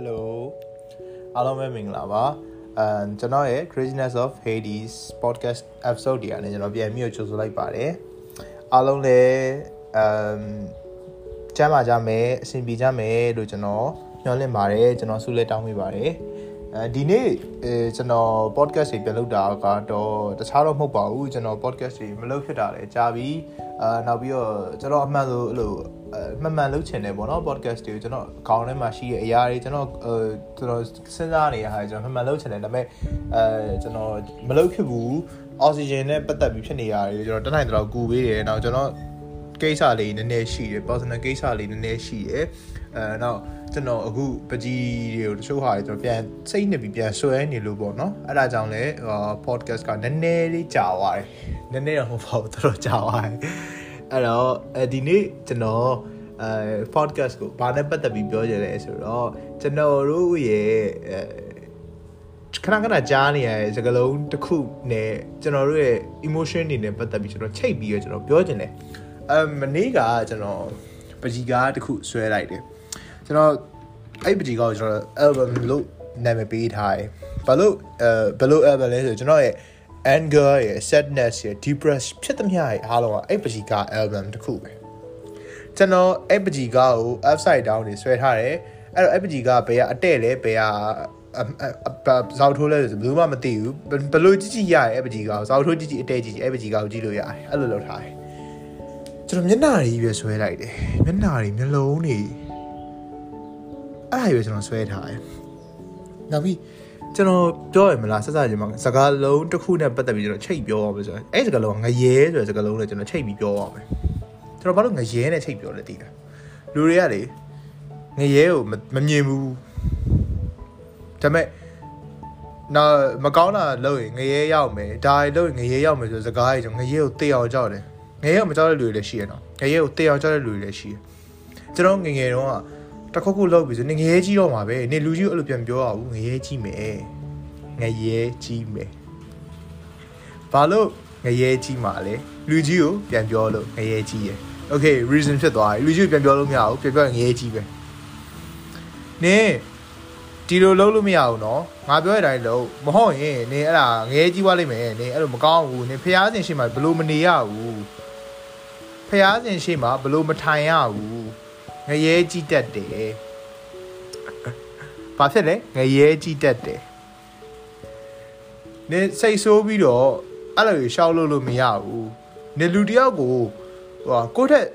Hello အားလုံးပဲမင်္ဂလာပါအဲကျွန်တော်ရဲ့ Craziness of Hades podcast episode ဒီကနေကျွန်တော်ပြန်ပြီးကြိုဆိုလိုက်ပါတယ်အားလုံးလည်းအမ်ကျမ်းပါကြမယ်အဆင်ပြေကြမယ်လို့ကျွန်တော်ညွှန်လင့်ပါတယ်ကျွန်တော်ဆုလက်တောင်းပေးပါတယ်အဲဒီနေ့အဲကျွန်တော် podcast တွေပြန်လုပ်တာကတော့တခြားတော့မဟုတ်ပါဘူးကျွန်တော် podcast တွေမလုပ်ဖြစ်တာလည်းကြာပြီအာနောက်ပြီးတော့ကျွန်တော်အမှန်ဆိုအဲ့လိုအ မှန်မှန်လုပ်ချင်တယ်ပေါ့နော် podcast တွေကိုကျွန်တော်အကောင့်ထဲမှာရှိတဲ့အရာတွေကျွန်တော်အဲကျွန်တော်စဉ်းစားနေတဲ့ဟာတွေကျွန်တော်မှန်မှန်လုပ်ချင်တယ်ဒါပေမဲ့အဲကျွန်တော်မလုပ်ဖြစ်ဘူး oxygen နဲ့ပတ်သက်ပြီးဖြစ်နေရတယ်ကျွန်တော်တနိုင်တော့ကူပေးတယ်နောက်ကျွန်တော်ကိစ္စလေးနည်းနည်းရှိတယ် personal ကိစ္စလေးနည်းနည်းရှိတယ်အဲနောက်ကျွန်တော်အခုပကြီးတွေကိုတချို့ဟာတွေကျွန်တော်ပြန်စိတ်နှစ်ပြီးပြန်ဆွဲနေလို့ပေါ့နော်အဲ့ဒါကြောင့်လဲ podcast ကနည်းနည်းလေးကြာသွားတယ်နည်းနည်းတော့မဟုတ်ပါဘူးတော်တော်ကြာသွားတယ် အဲ့တော့ဒီနေ့ကျွန်တော်အဲ podcast ကိုဘာနဲ့ပတ်သက်ပြီးပြောကြလဲဆိုတော့ကျွန်တော်တို့ရဲ့အဲခဏခဏကြားနေရတဲ့စကားလုံးတစ်ခုနဲ့ကျွန်တော်တို့ရဲ့ emotion တွေနဲ့ပတ်သက်ပြီးကျွန်တော်ချိတ်ပြီးတော့ကျွန်တော်ပြောချင်တယ်အမနေ့ကကျွန်တော်ပကြီးကားတစ်ခုဆွဲလိုက်တယ်ကျွန်တော်အဲ့ပကြီးကားကိုကျွန်တော် album လို့နာမည်ပေးထားတယ်ဘာလို့အဲဘယ်လို album လဲဆိုကျွန်တော်ရဲ့ anger ရဲ့ sadness ရဲ့ depress ဖြစ်သမျှရဲ့အားလုံးကအဲ့ပကြီးကား album တစ်ခုပဲကျွန်တော်အဲ့ပကြီးကားကို upside down နေဆွဲထားတယ်အဲ့တော့အဲ့ပကြီးကားဘယ်ကအတဲ့လဲဘယ်ကဇောက်ထိုးလဲဆိုဘယ်သူမှမသိဘူးဘယ်လိုကြည့်ကြည့်ရရဲ့အဲ့ပကြီးကားကိုဇောက်ထိုးကြည့်ကြည့်အတဲ့ကြည့်ကြည့်အဲ့ပကြီးကားကိုကြည့်လို့ရတယ်အဲ့လိုလုပ်ထားတယ်ကျွန်တော်မျက်နှာတွေပဲဆွဲလိုက်တယ်မျက်နှာတွေမျက်လုံးတွေအဲ့ဒါပဲကျွန်တော်ဆွဲထားတယ်နောက်ပြီး ကျွန်တော်ပြောရမလားဆက်စားခြင်းမှာစကားလုံးတစ်ခုနဲ့ပတ်သက်ပြီးကျွန်တော်ချိတ်ပြောရမယ်ဆိုရင်အဲ့စကားလုံးကငရဲဆိုတဲ့စကားလုံးနဲ့ကျွန်တော်ချိတ်ပြီးပြောရမယ်ကျွန်တော်ဘာလို့ငရဲနဲ့ချိတ်ပြောလဲတည်တာလူတွေကလေငရဲကိုမမြင်ဘူးဒါပေမဲ့နော်မကောင်းတာလုပ်ရင်ငရဲရောက်မယ်ဒါတွေလုပ်ရင်ငရဲရောက်မယ်ဆိုစကားကြီးကျွန်တော်ငရဲကိုတေးအောင်ကြောက်တယ်ငရဲကိုမကြောက်တဲ့လူတွေလည်းရှိရနော်ငရဲကိုတေးအောင်ကြောက်တဲ့လူတွေလည်းရှိရကျွန်တော်ငငယ်တု တစ်ခုခုလောက်ပြီဆိုနေငရဲကြီးတော့မှာပဲနေလူကြီးအဲ့လိုပြန်ပြောရဘူးငရဲကြီးမယ်ငရဲကြီးမယ်ဘာလို့ငရဲကြီးမှာလဲလူကြီးကိုပြန်ပြောလို့ငရဲကြီးရယ် okay reason ဖြစ်သွားပြီလူကြီးကိုပြန်ပြောလို့မရဘူးပြန်ပြောရင်ငရဲကြီးပဲနေဒီလိုလုပ်လို့မရဘူးနော်ငါပြောတဲ့အတိုင်းလုပ်မဟုတ်ရင်နေအဲ့ဒါငရဲကြီးွားလိုက်မယ်နေအဲ့လိုမကောင်းဘူးနေဖျားစင်ရှိမှဘလို့မနေရဘူးဖျားစင်ရှိမှဘလို့မထိုင်ရဘူး ငရဲကြီးတက်တယ်ဘာဖြစ်လဲငရဲကြီးတက်တယ်နေစိတ်ဆိုးပြီးတော့အဲ့လိုရှောက်လို့လို့မရဘူးနေလူတယောက်ကိုဟိုကိုယ့်ထက်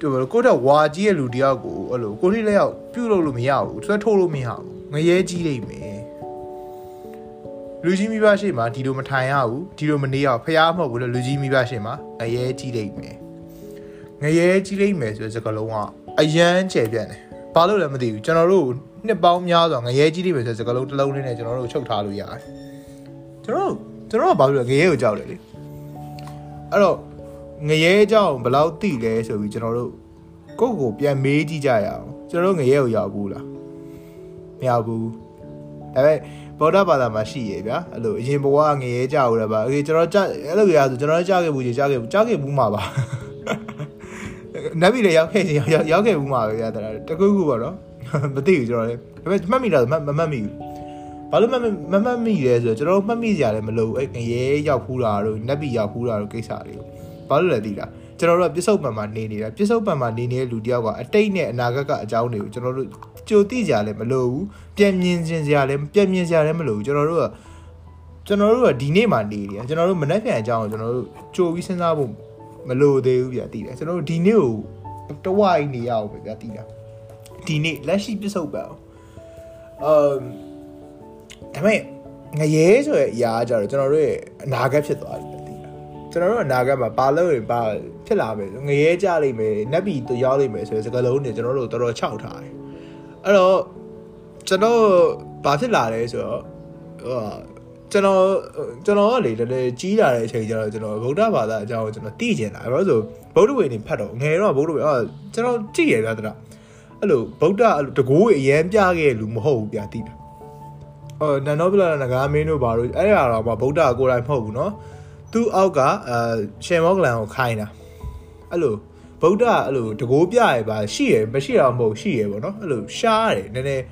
ကိုယ့်ထက်ဝါကြီးရဲ့လူတယောက်ကိုအဲ့လိုကိုယ့်ထိလက်ရောက်ပြုတ်လို့လို့မရဘူးဆွဲထိုးလို့မရဘူးငရဲကြီးလိမ့်မယ်လူကြီးမိဘရှိမှဒီလိုမထိုင်ရဘူးဒီလိုမနေရဘူးဖះမဟုတ်ဘူးလေလူကြီးမိဘရှိမှငရဲကြီးလိမ့်မယ်ငရဲကြီးလိမ့်မယ်ဆိုတဲ့စကားလုံးက အယမ်းကျယ်ပြန့်တယ်ဘာလို့လဲမသိဘူးကျွန်တော်တို့နှစ်ပေါင်းများစွာငရဲကြီးလိမ့်မယ်ဆိုတဲ့စကားလုံးတစ်လုံးလေးနဲ့ကျွန်တော်တို့ချုပ်ထားလို့ရတယ်ကျွန်တော်ကျွန်တော်ကဘာလို့လဲငရဲကိုကြောက်တယ်လေအဲ့တော့ငရဲကြောင်ဘယ်လောက်တိလဲဆိုပြီးကျွန်တော်တို့ကိုယ့်ကိုပြန်မေးကြည့်ကြရအောင်ကျွန်တော်တို့ငရဲကိုရောက်ဘူးလားမရောက်ဘူးဒါပေမဲ့ဗုဒ္ဓဘာသာမှာရှိရဗျာအဲ့လိုအရင်ဘဝငရဲကြောက်ရပါအေးကျွန်တော်ကြအဲ့လိုရဆိုကျွန်တော်ကြားခဲ့ဘူးကြီးကြားခဲ့ဘူးကြားခဲ့ဘူးမှာပါ နတ်ပြည်လည်းရောက်ခဲ့စီရောက်ရောက်ခဲ့ဘူးမှာပဲဗျာတခုခုပေါ့နော်မသိဘူးကျွန်တော်လည်းဒါပေမဲ့မှတ်မိတာမမှတ်မိဘူးဘာလို့မမမှတ်မိလဲဆိုတော့ကျွန်တော်မှတ်မိကြတယ်မလို့အဲ့ငရဲရောက်ဖူးတာတို့နတ်ပြည်ရောက်ဖူးတာတို့ကိစ္စတွေကိုဘာလို့လဲသိလားကျွန်တော်တို့ကပြစ္ဆုတ်ပံမှာနေနေတာပြစ္ဆုတ်ပံမှာနေနေတဲ့လူတယောက်ကအတိတ်နဲ့အနာဂတ်ကအကြောင်းတွေကိုကျွန်တော်တို့ကြိုသိကြလည်းမလိုဘူးပြန်မြင်ခြင်းစရာလည်းပြန်မြင်စရာလည်းမလိုဘူးကျွန်တော်တို့ကကျွန်တော်တို့ကဒီနေ့မှနေနေတာကျွန်တော်တို့မနှက်ပြန်အကြောင်းကိုကျွန်တော်တို့ကြိုပြီးစဉ်းစားဖို့ မလိုသေးဘူးဗျာသိတယ်ကျွန်တော်တို့ဒီနေ့ကိုတဝိုင်းနေရအောင်ပဲဗျာသိတာဒီနေ့လက်ရှိပြစ္ဆုတ်ပံအမ်ဒါပေမဲ့ငရဲဆိုတဲ့အရာကကြတော့ကျွန်တော်တို့ရဲ့အနာဂတ်ဖြစ်သွားပြီကျွန်တော်တို့အနာဂတ်မှာဘာလို့ရင်ဘာဖြစ်လာမယ်ငရဲကြလိမ့်မယ်နက်ဘီတူရောက်လိမ့်မယ်ဆိုတဲ့စကားလုံးတွေကျွန်တော်တို့တော်တော်ခြောက်ထားတယ်အဲ့တော့ကျွန်တော်ဘာဖြစ်လာလဲဆိုတော့ဟို ကျွန်တော်ကျွန်တော်ကလေတည်းကြီးလာတဲ့အချိန်ကျတော့ကျွန်တော်ဗုဒ္ဓဘာသာအကြောင်းကိုကျွန်တော်သိကျင်တာဘာလို့ဆိုဗုဒ္ဓဝေနေဖတ်တော့ငယ်တော့ဗုဒ္ဓဝေအော်ကျွန်တော်ကြည့်ရတာတရအဲ့လိုဗုဒ္ဓအဲ့လိုတကိုးအရန်ပြခဲ့လူမဟုတ်ဘူးပြသိတာအော်နန်နောပလာနဂါမင်းတို့ဘာလို့အဲ့ဒါတော့ဗုဒ္ဓကိုယ်တိုင်မဟုတ်ဘူးเนาะသူ့အောက်ကအဲရှင်မောကလန်ကိုခိုင်းတာအဲ့လိုဗုဒ္ဓအဲ့လိုတကိုးပြရပါရှိရမရှိတော့မဟုတ်ရှိရပေါ့နော်အဲ့လိုရှားတယ်နည်းနည်း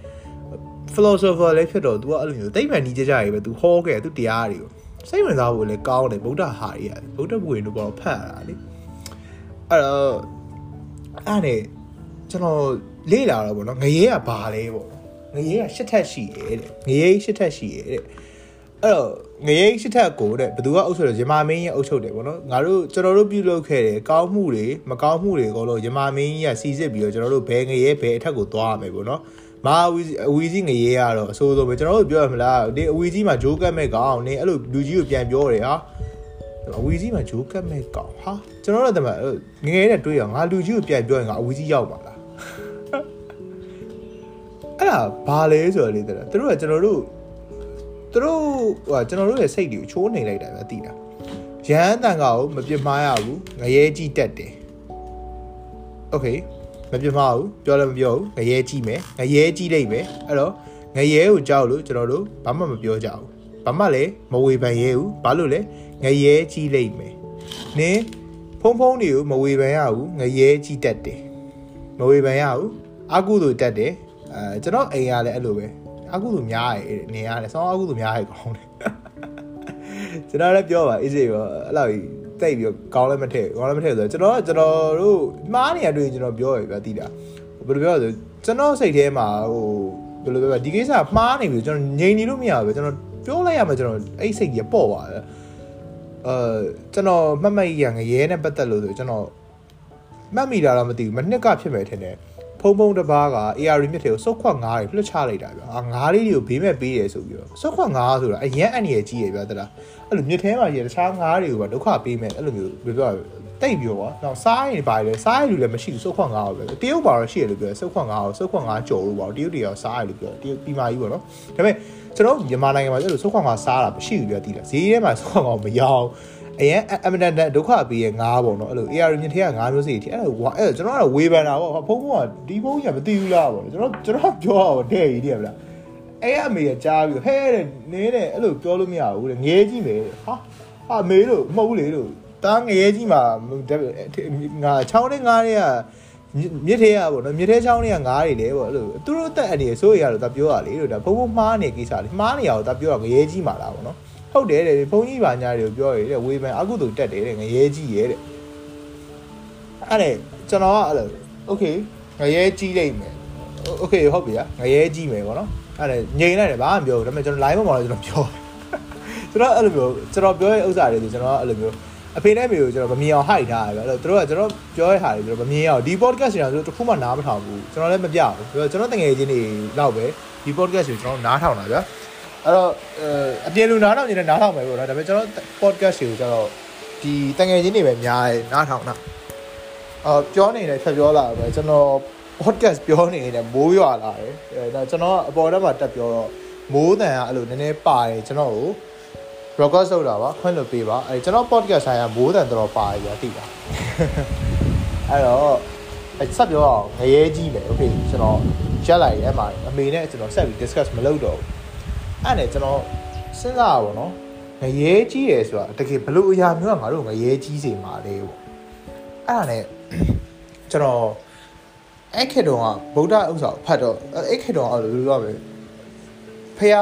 philosopher လည်းဖြစ်တော့သူကအဲ့လိုမျိုးသိပ္ပံနည်းကြကြရေးပဲသူဟောခဲ့သူတရားတွေကိုစိတ်ဝင်စားဖို့လည်းကောင်းတယ်ဗုဒ္ဓဟာတွေရတယ်ဗုဒ္ဓဘုရင်တို့ကတော့ဖတ်ရတာလေအဲ့တော့အဲ့နဲ့ကျွန်တော်လေ့လာတော့ဗောနော်ငရေကဘာလဲဗောငရေကရှစ်ထက်ရှိတယ်တဲ့ငရေရှစ်ထက်ရှိတယ်တဲ့အဲ့တော့ငရေရှစ်ထက်ကိုတဲ့ဘသူကအုပ်ချုပ်တယ်ရမမင်းကြီးအုပ်ချုပ်တယ်ဗောနော်ငါတို့ကျွန်တော်တို့ပြုလုပ်ခဲ့တယ်ကောင်းမှုတွေမကောင်းမှုတွေကတော့ရမမင်းကြီးကစီစစ်ပြီးတော့ကျွန်တော်တို့ဘယ်ငရေဘယ်အထက်ကိုသွားရမယ်ဗောနော် မာအဝီအဝီကြီးငရေကတော့အဆိုးဆုံးပဲကျွန်တော်တို့ပြောရမလားဒီအဝီကြီးမှာဂျိုးကတ်မဲ့ကောင်နေအဲ့လိုလူကြီးကိုပြန်ပြောတယ်ဟာအဝီကြီးမှာဂျိုးကတ်မဲ့ကောင်ဟာကျွန်တော်တို့တမငငယ်နဲ့တွေးရငါလူကြီးကိုပြန်ပြောရင်ငါအဝီကြီးရောက်ပါလားအဲ့ဒါဘာလဲဆိုတော့လေတဲ့သူတို့ကကျွန်တော်တို့သူတို့ဟိုကျွန်တော်တို့ရဲ့စိတ်တွေကိုချိုးနေလိုက်တာပဲသိတာရဟန်းတန်ကကိုမပြစ်မှားရဘူးငရဲကြီးတက်တယ်โอเค မပြမဘူးပြောလည်းမပြောဘူးငရဲကြီးမယ်ငရဲကြီးလိုက်မယ်အဲ့တော့ငရဲကိုကြောက်လို့ကျွန်တော်တို့ဘာမှမပြောကြဘူးဘာမှလည်းမဝေဖန်ရဲဘူးဘာလို့လဲငရဲကြီးလိုက်မယ်နင်းဖုံဖုံတွေကိုမဝေဖန်ရဘူးငရဲကြီးတက်တယ်မဝေဖန်ရဘူးအကုသိုလ်တက်တယ်အဲကျွန်တော်အိမ်ကလည်းအဲ့လိုပဲအကုသိုလ်များရဲနေရတယ်ဆောင်းအကုသိုလ်များရဲကောင်းတယ်ကျွန်တော်လည်းပြောပါအေးစေရောအဲ့လို တိတ်ပြီးကောင်းလည်းမထည့်ကောင်းလည်းမထည့်ဆိုတော့ကျွန်တော်ကကျွန်တော်တို့မှားနေရတွေ့ကျွန်တော်ပြောရပြတိတာဘယ်လိုပြောလဲဆိုကျွန်တော်စိတ်ထဲမှာဟိုဘယ်လိုပြောဒီကိစ္စမှားနေပြီကျွန်တော်ငြိမ်နေလို့မရဘူးကျွန်တော်ပြောလိုက်ရမှာကျွန်တော်အဲ့စိတ်ကြီးပေါ့ပါတယ်အဲကျွန်တော်မှတ်မှတ်ရငရဲနဲ့ပတ်သက်လို့ဆိုကျွန်တော်မှတ်မိတာတော့မသိဘူးမနှစ်ကဖြစ်မယ်ထင်တယ် ဖုံဖုံတပားက AR မြစ်ထဲကိုစုတ်ခွက်ငါးတွေလွှတ်ချလိုက်တာဗျအာငါးလေးတွေကိုဘေးမဲ့ပေးတယ်ဆိုပြီးတော့စုတ်ခွက်ငါးဆိုတာအရင်အန်ရကြီးရဗျာတလားအဲ့လိုမြစ်ထဲမှာရတခြားငါးတွေကိုပါဒုက္ခပေးမယ်အဲ့လိုမျိုးဘယ်ပြောတိတ်ပြောပါတော့စားရင်ပါလေစားရလူလည်းမရှိဘူးစုတ်ခွက်ငါးကိုပဲတရုတ်ပါတော့ရှိရလို့ပြောစုတ်ခွက်ငါးကိုစုတ်ခွက်ငါးကြော်လို့ပါတရုတ်တွေရောစားရလို့ပြောတရုတ်ပြီးမှကြီးပေါ့နော်ဒါပေမဲ့ကျွန်တော်မြန်မာနိုင်ငံမှာကျတော့စုတ်ခွက်ငါးစားတာမရှိဘူးပြောတည်လားဈေးထဲမှာစုတ်ခွက်ငါးမရောင်း အရင်အမတန်ဒုက္ခပေးရဲ့ငါးပေါ့နော်အဲ့လို AR မြင့်ထဲကငါးမျိုးစီတီအဲ့လိုအဲ့ကျွန်တော်ကတော့ဝေဖန်တာပေါ့ဖုန်းဖုန်းကဒီဖုန်းကြီးကမသိဘူးလားပေါ့ကျွန်တော်ကျွန်တော်ပြောတာပေါ့တဲ့ကြီးတည်းဗလားအဲ့အမေကကြားပြီးဟဲတဲ့နင်းတဲ့အဲ့လိုပြောလို့မရဘူးတဲ့ငဲကြီးမယ်ဟာဟာမေလို့မဟုတ်ဘူးလေလို့တားငရဲကြီးမှာငါချောင်းနဲ့ငါးတွေကမြစ်ထဲရပေါ့နော်မြစ်ထဲချောင်းတွေကငါးတွေလေပေါ့အဲ့လိုသူတို့တက်အနေဆိုရရတော့ဒါပြောရလေလို့ဒါဘုံဘုံမှားနေကိစ္စလေမှားနေရတော့ဒါပြောရငရဲကြီးမှာလားပေါ့နော် ဟုတ်တယ်တဲ့ဘုန်းကြီးပါညာတွေကိုပြောရတဲ့ဝေဖန်အကုသို့တက်တယ်တဲ့ငရဲကြီးရဲ့တဲ့အဲ့ဒါကျွန်တော်ကအဲ့လို okay ငရဲကြီးလိုက်မယ် okay ဟုတ်ပြီလားငရဲကြီးမယ်ပေါ့နော်အဲ့ဒါငြိမ်လိုက်တယ်ဘာမှမပြောဘူးဒါပေမဲ့ကျွန်တော် live မှာတော့ကျွန်တော်ပြောကျွန်တော်အဲ့လိုမျိုးကျွန်တော်ပြောရဲ့ဥစ္စာတွေဆိုကျွန်တော်အဲ့လိုမျိုးအဖေနဲ့အမေကိုကျွန်တော်မမြင်အောင်ဟိုက်ထားရပြီအဲ့တော့တို့ကကျွန်တော်ပြောရဲ့ဟာတွေကျွန်တော်မမြင်အောင်ဒီ podcast တွေတော့တခုမှနားမထောင်ဘူးကျွန်တော်လည်းမပြဘူးကျွန်တော်တငယ်ချင်းတွေတော့ပဲဒီ podcast တွေကျွန်တော်နားထောင်တာဗျာ အဲ့တော့အပြင်လူနားထောင်နေတဲ့နားထောင်မယ်ပေါ့နော်ဒါပေမဲ့ကျွန်တော် podcast တွေကိုကျတော့ဒီတငယ်ချင်းတွေပဲများတယ်နားထောင်တာအော်ပြောနေတယ်ဖြတ်ပြောလာပဲကျွန်တော် podcast ပြောနေတယ်မိုးရွာလာတယ်အဲဒါကျွန်တော်အပေါ်တက်မှာတက်ပြောတော့မိုးတန်ကအဲ့လိုနည်းနည်းပါတယ်ကျွန်တော်ကို record လုပ်တာပါခွင့်လို့ပေးပါအဲကျွန်တော် podcast ဆိုင်ရာမိုးတန်တော်ပါတယ်ပြတိတာအဲ့တော့ဆက်ပြောအောင်ငရဲကြီးမယ် okay ကျွန်တော်ရက်လိုက်အဲ့မှာအမေနဲ့ကျွန်တော်ဆက်ပြီး discuss မလုပ်တော့ဘူး အဲ့နဲ့ကျွန်တော်စဉ်းစားပါဘောနော်ငရဲကြီးရယ်ဆိုတာတကယ်ဘလို့အရာမျိုးကငါတို့ငရဲကြီးစေမှာလေပေါ့အဲ့ဒါနဲ့ကျွန်တော်အဲ့ခေတ်တုန်းကဗုဒ္ဓဥစ္စာဖတ်တော့အဲ့ခေတ်တုန်းကအဲ့လိုပြောပဲဖះ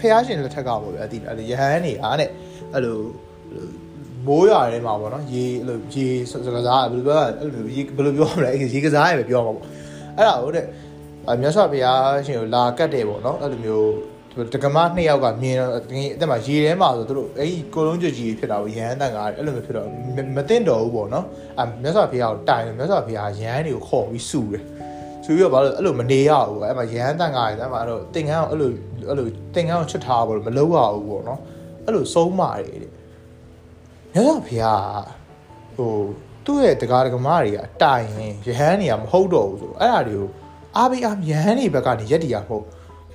ဖះရှင်လက်ထက်ကပေါ့ဗျာဒီအဲ့လိုရဟန်းနေအားနဲ့အဲ့လိုမိုးရွာထဲမှာပေါ့နော်ရေအဲ့လိုရေစကားစားဘယ်လိုပြောအဲ့လိုရေဘယ်လိုပြောမလဲရေကစားရပဲပြောမှာပေါ့အဲ့ဒါဟုတ်တဲ့မြတ်စွာဘုရားရှင်ကိုလာကတ်တယ်ပေါ့နော်အဲ့လိုမျိုး တက္ကမနှစ်ယောက်ကမြင်တော့တကယ်အသက်မှာရေထဲမှာဆိုသူတို့အဲ့ဒီကိုလုံးကြကြီးဖြစ်တာကိုရဟန်းတန်ကားအဲ့လိုမျိုးဖြစ်တော့မသိတော့ဘူးပေါ့နော်အဲမြတ်စွာဘုရားကိုတိုင်တယ်မြတ်စွာဘုရားရဟန်းတွေကိုခေါ်ပြီးစုတယ်ဆိုပြီးတော့ဘာလို့အဲ့လိုမနေရဘူးအဲ့မှာရဟန်းတန်ကားတယ်အဲ့မှာအဲ့လိုတင်ကန်းအောင်အဲ့လိုအဲ့လိုတင်ကန်းအောင်ချွတ်ထားပါလို့မလုပ်ရဘူးပေါ့နော်အဲ့လိုဆုံးမာတယ်တဲ့မြတ်စွာဘုရားဟိုသူ့ရဲ့တရားဓမ္မတွေကတိုင်ရင်ရဟန်းတွေကမဟုတ်တော့ဘူးဆိုအဲ့ဒါတွေကိုအားပေးအားရဟန်းတွေဘက်ကနေရက်တီရမဟုတ်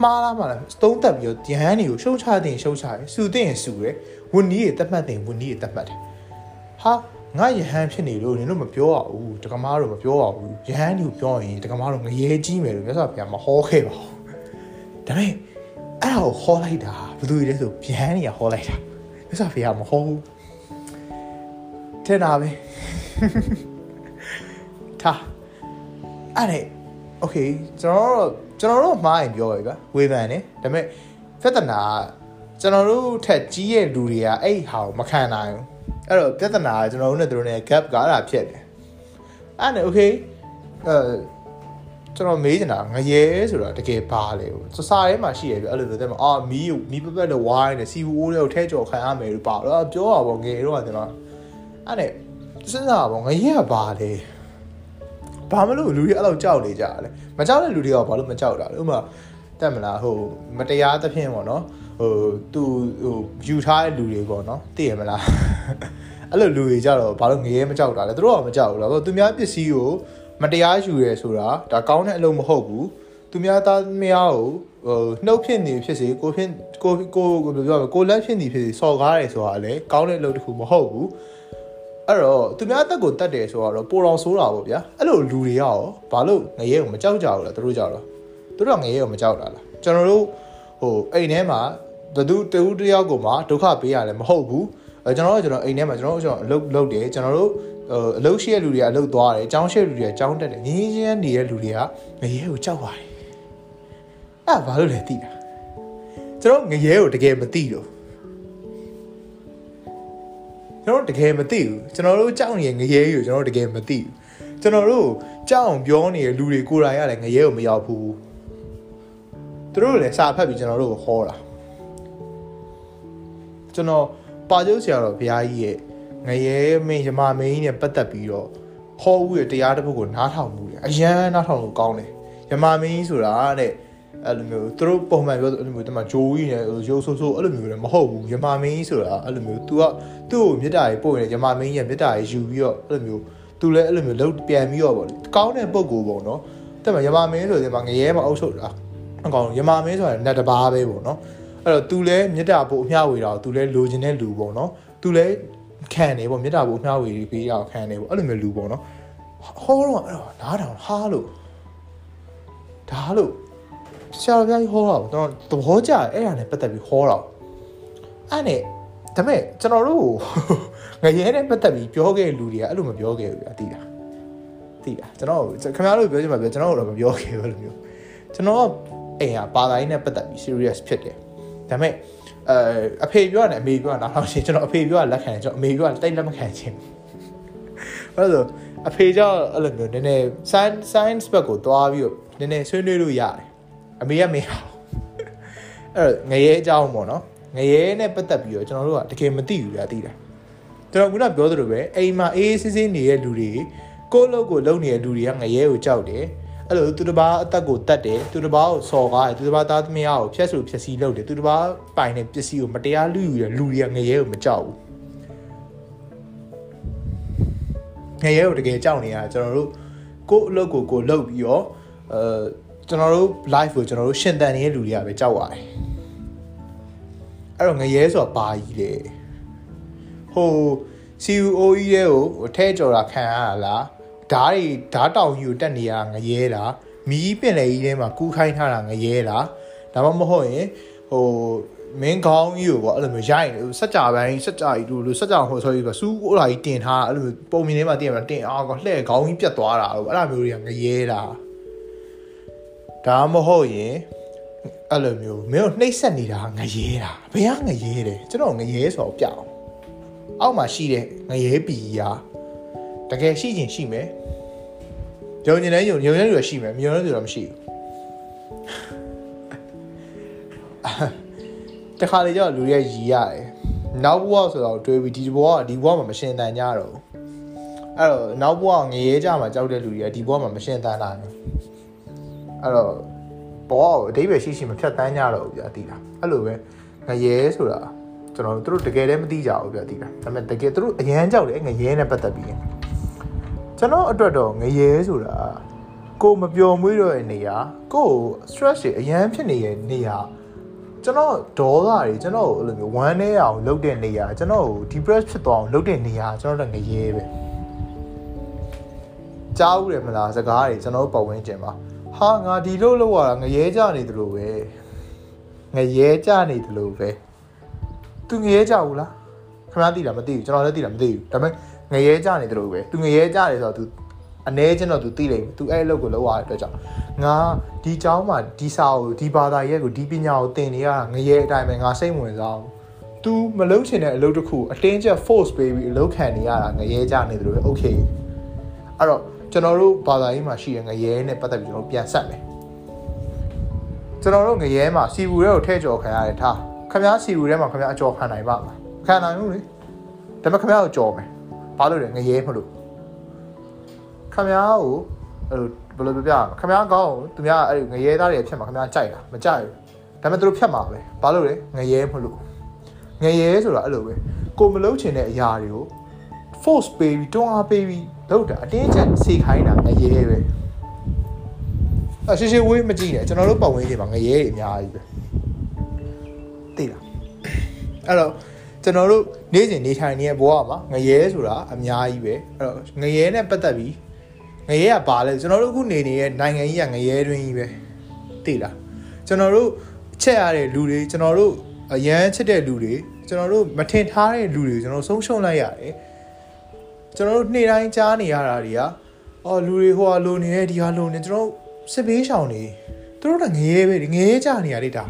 မှားလားမှားလားသုံးသက်ပြီးတော့ရဟန်းတွေကိုရှုံချတဲ့ရှုံချတယ်စူတဲ့စူတယ်ဝန်ကြီးတွေတတ်မှတ်တယ်ဝန်ကြီးတွေတတ်မှတ်တယ်ဟာငါယဟန်ဖြစ်နေလို့နင်တို့မပြောရဘူးတက္ကမတို့မပြောရဘူးယဟန်တွေကိုပြောရင်တက္ကမတို့ငရဲကြီးမယ်လို့မြတ်စွာဘုရားမဟောခဲ့ပါဘူးဒါပေမဲ့အဲ့ဒါကိုဟောလိုက်တာဘယ်သူလဲဆိုယဟန်တွေကဟောလိုက်တာမြတ်စွာဘုရားမဟောဘူးထင်တာပဲထားအဲ့ဒါ โอเคကျွန်တော်တို့ကျွန်တော်တို့မှားရင်ပြောရကွာဝေဖန်နေဒါပေမဲ့ပြဿနာကျွန်တော်တို့ထက်ကြီးရဲ့လူတွေကအဲ့ဟာကိုမခံနိုင်ဘူးအဲ့တော့ပြဿနာကကျွန်တော်တို့နဲ့တို့နဲ့ gap ကအဲ့ဒါဖြစ်တယ်အဲ့နဲ့ okay အဲကျွန်တော်မေးနေတာငရဲဆိုတာတကယ်ဘာလဲစစာထဲမှာရှိရပြအဲ့လိုမျိုးတဲ့မှာအာမီးမီးပပက်လို့ဝိုင်းနေစီဝိုးတွေကိုထဲကြော်ခံရမယ်လို့ပါတော့ပြောတာပေါ့ငယ်တော့ကကျွန်တော်အဲ့နဲ့စဉ်းစားပါငရဲကဘာလဲ ဘာမလို့လူတွေအဲ့လိုကြောက်နေကြလဲမကြောက်တဲ့လူတွေကဘာလို့မကြောက်တာလဲဥပမာတက်မလားဟိုမတရားသဖြင့်ပေါ့နော်ဟိုသူဟိုယူထားတဲ့လူတွေပေါ့နော်သိရမလားအဲ့လိုလူတွေကြတော့ဘာလို့ငရဲမကြောက်တာလဲသူတို့ကမကြောက်ဘူးလားသူများပစ္စည်းကိုမတရားယူရဲဆိုတာဒါကောင်းတဲ့အလုပ်မဟုတ်ဘူးသူများသားမယားကိုဟိုနှုတ်ဖြစ်နေဖြစ်စေကိုဖြစ်ကိုကိုကိုပြောကိုလက်ဖြစ်နေဖြစ်စေစော်ကားတယ်ဆိုတာလေကောင်းတဲ့အလုပ်တစ်ခုမဟုတ်ဘူး အဲ့တော့သူများတက်ကိုတတ်တယ်ဆိုတော့ပိုတော်ဆိုးတာပေါ့ဗျာအဲ့လိုလူတွေရောဘာလို့ငရဲကိုမကြောက်ကြဘူးလားသူတို့ကြောက်တော့သူတို့ကငရဲကိုမကြောက်တာလားကျွန်တော်တို့ဟိုအိမ်ထဲမှာဘသူတူတယောက်ကိုမှဒုက္ခပေးရတယ်မဟုတ်ဘူးအဲကျွန်တော်တို့ကျွန်တော်အိမ်ထဲမှာကျွန်တော်တို့ကျွန်တော်အလုပ်လုပ်တယ်ကျွန်တော်တို့အလုပ်ရှိတဲ့လူတွေကအလုပ်သွားတယ်အကြောင်းရှိတဲ့လူတွေကအကြောင်းတက်တယ်ငင်းချင်းနေတဲ့လူတွေကငရဲကိုကြောက်ပါတယ်အဲ့ဘာလို့လဲသိတာကျွန်တော်ငရဲကိုတကယ်မသိတော့ ကျွန်တော်တကယ်မသိဘူးကျွန်တော်တို့ကြောက်နေတဲ့ငရဲကိုကျွန်တော်တကယ်မသိဘူးကျွန်တော်တို့ကြောက်အောင်ပြောနေတဲ့လူတွေကိုယ်တိုင်ကလည်းငရဲကိုမရောက်ဘူးသူတို့လည်းစာဖတ်ပြီးကျွန်တော်တို့ကိုဟောတာကျွန်တော်ပါကျုပ်ဆရာတော်ဘုရားကြီးရဲ့ငရဲမင်းယမမင်းကြီးနဲ့ပတ်သက်ပြီးတော့ဟောဦးရဲ့တရားတစ်ပုဒ်ကိုနားထောင်မှုတယ်အရန်နားထောင်လို့ကောင်းတယ်ယမမင်းကြီးဆိုတာတဲ့ အဲ့လိုမျိုးသူတို့ပုံမှန်ပြောအဲ့လိုမျိုးတမဂျိုးကြီးနဲ့ရုပ်ဆိုးဆိုးအဲ့လိုမျိုးလည်းမဟုတ်ဘူးယမမင်းကြီးဆိုတာအဲ့လိုမျိုး तू ကသူ့ကိုမေတ္တာကြီးပို့ရင်ယမမင်းကြီးရဲ့မေတ္တာကြီးယူပြီးတော့အဲ့လိုမျိုး तू လည်းအဲ့လိုမျိုးလှုပ်ပြန်ပြီးတော့ပေါ့လေကောင်းတဲ့ပုံကိုပေါ့နော်တဲ့မှာယမမင်းဆိုတဲ့မှာငရဲမှာအုပ်ချုပ်တာအကောင်ယမမင်းဆိုတာနတ်တဘာပဲပေါ့နော်အဲ့တော့ तू လည်းမေတ္တာပို့အမျှဝေတာကို तू လည်းလိုချင်တဲ့လူပေါ့နော် तू လည်းခံနေပေါ့မေတ္တာပို့အမျှဝေပေးရအောင်ခံနေပေါ့အဲ့လိုမျိုးလူပေါ့နော်ဟောတော့အဲ့တော့နားထောင်ဟာလို့ဒါလို့ ဆရာတော်ဘုရားကြီးဟောတာပေါ့တော့သဘောကျအဲ့ဒါနဲ့ပတ်သက်ပြီးဟောတာအဲ့နဲ့ဒါပေမဲ့ကျွန်တော်တို့ငရဲနဲ့ပတ်သက်ပြီးပြောခဲ့လူတွေကအဲ့လိုမပြောခဲ့ဘူးဗျာသိလားသိလားကျွန်တော်ခင်ဗျားတို့ပြောချင်မှာပြောကျွန်တော်တို့တော့မပြောခဲ့ဘူးအဲ့လိုမျိုးကျွန်တော်အိမ်ဟာဘာသာရေးနဲ့ပတ်သက်ပြီး serious ဖြစ်တယ်ဒါပေမဲ့အဲအဖေပြောရတယ်အမေပြောတာနောက်ရှင်ကျွန်တော်အဖေပြောတာလက်ခံတယ်ကျွန်တော်အမေပြောတာတိတ်လက်မခံချင်ဘူးအဲ့လိုအဖေကြောင့်အဲ့လိုမျိုးနည်းနည်း science science ဘက်ကိုသွားပြီးတော့နည်းနည်းဆွေးနွေးလို့ရတယ် အမေကမရအောင်အဲ့ငရဲအကြောင်းပေါ့နော်ငရဲနဲ့ပတ်သက်ပြီးတော့ကျွန်တော်တို့ကတကယ်မသိဘူးဗျာသိတာကျွန်တော်ခုနပြောသလိုပဲအိမ်မှာအေးအေးဆေးဆေးနေတဲ့လူတွေကိုယ့်လုပ်ကိုလုပ်နေတဲ့လူတွေကငရဲကိုကြောက်တယ်အဲ့လိုသူတစ်ပါးအသက်ကိုတတ်တယ်သူတစ်ပါးကိုစော်ကားတယ်သူတစ်ပါးသားသမီးကိုဖျက်ဆိုဖျက်ဆီးလုပ်တယ်သူတစ်ပါးပိုင်တဲ့ပစ္စည်းကိုမတရားလူယူတဲ့လူတွေကငရဲကိုမကြောက်ဘူးငရဲကိုတကယ်ကြောက်နေရတာကျွန်တော်တို့ကိုယ့်အလုပ်ကိုကိုယ်လုပ်ပြီးတော့အဲ ကျွန်တော်တို့ live ကိုကျွန်တော်တို့ရှင်တန်နေတဲ့လူတွေကပဲကြောက်ရတယ်အဲ့တော့ငရဲဆိုတာဘာကြီးလဲဟို CEO ကြီးရဲ့ကိုထဲကြော်တာခံရတာလားဓာတ်တွေဓာတ်တောင်ကြီးကိုတက်နေရငရဲလားမီးပင်လေကြီးထဲမှာကူးခိုင်းထားတာငရဲလားဒါမှမဟုတ်ရင်ဟိုမင်းကောင်းကြီးကိုပေါ့အဲ့လိုမျိုးရိုက်နေစက်ကြပိုင်းစက်ကြကြီးတို့လို့စက်ကြဟိုဆိုပြီးဆိုစူးဟိုလာကြီးတင်ထားအဲ့လိုမျိုးပုံမြင်ထဲမှာတင်မှာတင်အောင်ကလှဲ့ခေါင်းကြီးပြတ်သွားတာအဲ့လိုမျိုးတွေကငရဲလား ဒါမဟုတ်ရင်အဲ့လိုမျိုးမင်းတို့နှိပ်စက်နေတာငရဲတာဘယ်ကငရဲတယ်ကျွန်တော်ငရဲဆိုတော့ပြအောင်အောက်မှာရှိတဲ့ငရဲပီရာတကယ်ရှိခြင်းရှိမယ်ယုံကြည်တဲ့ယုံယုံတဲ့လူရှိမယ်မယုံတဲ့လူတော့မရှိဘူးတခါလေကျတော့လူတွေကရီရတယ်နောက်ဘဝဆိုတော့တွေးပြီးဒီဘဝကဒီဘဝမှာမရှင်တန်ကြတော့ဘူးအဲ့တော့နောက်ဘဝငရဲကြမှာကြောက်တဲ့လူတွေကဒီဘဝမှာမရှင်တန်နိုင်ဘူး အဲ့တော့ဘောကိုအဓိပ္ပာယ်ရှိရှိမဖြတ်တန်းကြတော့ဘူးဗျာတိတာအဲ့လိုပဲငရဲဆိုတာကျွန်တော်တို့တကယ်တည်းမသိကြဘူးဗျာတိတာဒါပေမဲ့တကယ်တို့အရန်ကြောက်တယ်ငရဲနဲ့ပတ်သက်ပြီးကျွန်တော်အတွက်တော့ငရဲဆိုတာကိုမပျော်မွေးတော့တဲ့နေရာကို stress တွေအရန်ဖြစ်နေတဲ့နေရာကျွန်တော်ဒေါသတွေကျွန်တော်အဲ့လိုမျိုးဝမ်းနေအောင်လုပ်တဲ့နေရာကျွန်တော် depress ဖြစ်သွားအောင်လုပ်တဲ့နေရာကျွန်တော်တို့ငရဲပဲကြားဦးတယ်မလားစကားတွေကျွန်တော်ပတ်ဝန်းကျင်မှာ ဟာငါဒီလိုလောက်ရတာငရဲကြနေသလိုပဲငရဲကြနေသလိုပဲသူငရဲကြဘူးလားခင်ဗျားသိလားမသိဘူးကျွန်တော်လည်းသိလားမသိဘူးဒါပေမဲ့ငရဲကြနေသလိုပဲသူငရဲကြတယ်ဆိုတော့ तू အ ਨੇ ကျွန်တော် तू သိလိမ့်မယ် तू အဲ့အလုပ်ကိုလုပ်ရတဲ့အတွက်ကြောင့်ငါဒီเจ้าမှာဒီစာကိုဒီဘာသာရဲ့ကိုဒီပညာကိုသင်နေရတာငရဲအတိုင်းပဲငါစိတ်ဝင်စားဘူး तू မလုပ်ချင်တဲ့အလုပ်တစ်ခုအတင်းကျပ် force ပေးပြီးအလုပ်ခံနေရတာငရဲကြနေတယ်လို့ပဲ okay အဲ့တော့ ကျွန်တော်တို့ဘာသာရေးမှာရှိတဲ့ငရဲနဲ့ပတ်သက်ပြီးကျွန်တော်ပြန်ဆက်မယ်ကျွန်တော်တို့ငရဲမှာစီဘူးတွေကိုထဲ့ကြော်ခံရတယ်ထားခမားစီဘူးထဲမှာခမားအကြော်ခံနိုင်ပါမလားခံနိုင်ဘူးလေဒါပေမဲ့ခမားကိုကြော်မယ်ဘာလို့လဲငရဲမလို့ခမားကိုအဲ့လိုဘယ်လိုပြောပြခမားကောင်းသူများအဲ့ငရဲသားတွေဖြစ်မှာခမားကြိုက်တာမကြိုက်ဘူးဒါပေမဲ့သူတို့ဖြတ်မှာပဲဘာလို့လဲငရဲမလို့ငရဲဆိုတာအဲ့လိုပဲကိုမလုံးချင်တဲ့အရာတွေကို force ပေးပြီးတွန်းအားပေးပြီး လုပ်တာအတင်းကျပ်စေခိုင်းတာငရဲပဲအရှိရှိဝေးမကြည့်နဲ့ကျွန်တော်တို့ပတ်ဝန်းကျင်မှာငရဲတွေအများကြီးပဲသိလားအဲ့တော့ကျွန်တော်တို့နေ့စဉ်နေထိုင်နေတဲ့ဘဝမှာငရဲဆိုတာအများကြီးပဲအဲ့တော့ငရဲနဲ့ပတ်သက်ပြီးငရဲကဘာလဲကျွန်တော်တို့အခုနေနေတဲ့နိုင်ငံကြီးကငရဲတွင်းကြီးပဲသိလားကျွန်တော်တို့ချက်ရတဲ့လူတွေကျွန်တော်တို့အရန်ချစ်တဲ့လူတွေကျွန်တော်တို့မထင်ထားတဲ့လူတွေကျွန်တော်ဆုံးရှုံးလိုက်ရတယ် ကျွန်တော်တို့နေ့တိုင်းကြားနေရတာတွေကအော်လူတွေဟိုဟာလိုနေတယ်ဒီဟာလိုနေကျွန်တော်စစ်ဘေးရှောင်နေသူတို့ကငရဲပဲငရဲကြနေရလိမ့်တာ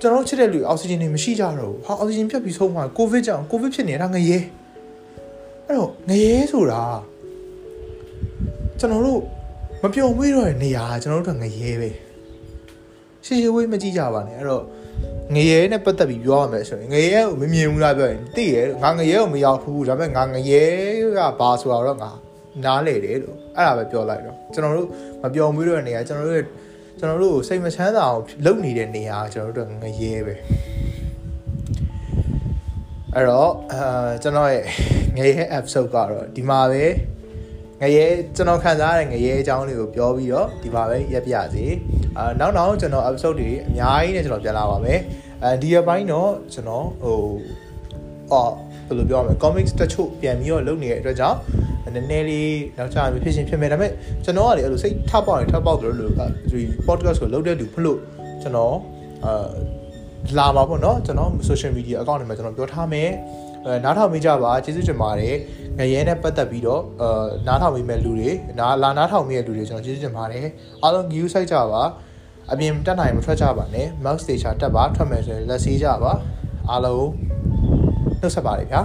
ကျွန်တော်ချစ်တဲ့လူအောက်ဆီဂျင်တွေမရှိကြတော့ဘူးဟာအောက်ဆီဂျင်ပြတ်ပြီးဆုံးသွားကိုဗစ်ကြောင့်ကိုဗစ်ဖြစ်နေတာငရဲအဲ့တော့ငရဲဆိုတာကျွန်တော်တို့မပြုံမွေးတော့တဲ့နေရာကျွန်တော်တို့ကငရဲပဲရှိရှိဝေးမကြည့်ကြပါနဲ့အဲ့တော့ ငရဲနဲ့ပတ်သက်ပြီးပြောရမယ်ဆိုရင်ငရဲကိုမမြင်ဘူးလားပြောရင်သိရငါငရဲကိုမရောက်ဘူးဒါပေမဲ့ငါငရဲကဘာဆိုတာတော့ငါနားလေတယ်လို့အဲ့ဒါပဲပြောလိုက်တော့ကျွန်တော်တို့မပြောမွေးတော့တဲ့နေရာကျွန်တော်တို့ကျွန်တော်တို့စိတ်မချမ်းသာအောင်လုပ်နေတဲ့နေရာကျွန်တော်တို့ငရဲပဲအဲ့တော့အာကျွန်တော်ရဲ့ငရဲ episode ကတော့ဒီမှာပဲ ငရဲကျွန်တော်ခံစားရတဲ့ငရဲအကြောင်းလေးကိုပြောပြီးတော့ဒီမှာပဲရပ်ပြစီအာနောက်နောက်ကျွန်တော် episode တွေအများကြီးနဲ့ကျွန်တော်ပြန်လာပါမယ်အဲဒီအပိုင်းတော့ကျွန်တော်ဟိုအော်ဘယ်လိုပြောရမလဲ comics တချို့ပြန်ပြီးတော့လုပ်နေတဲ့အတွက်ကြောင့်နည်းနည်းလေးနောက်ကျရင်ဖြစ်ရှင်ဖြစ်မယ်ဒါပေမဲ့ကျွန်တော်ကလေအဲ့လိုစိတ်ထပ်ပေါက်ရင်ထပ်ပေါက်တယ်လို့ဒီ podcast ကိုလုပ်တဲ့သူဖလို့ကျွန်တော်အာလာပါပေါ့နော်ကျွန်တော် social media account တွေမှာကျွန်တော်ပြောထားမယ် အဲနားထောင်မိကြပါကျေးဇူးတင်ပါတယ်ငရဲနဲ့ပတ်သက်ပြီးတော့အာနားထောင်မိမဲ့လူတွေနားလာနားထောင်မိတဲ့လူတွေကျွန်တော်ကျေးဇူးတင်ပါတယ်အားလုံး view site ကြပါအပြင်တက်နိုင်မထွက်ကြပါနဲ့ mouse station တက်ပါထွက်မယ်ဆိုရင်လက်ဆေးကြပါအားလုံးနှုတ်ဆက်ပါတယ်ဗျာ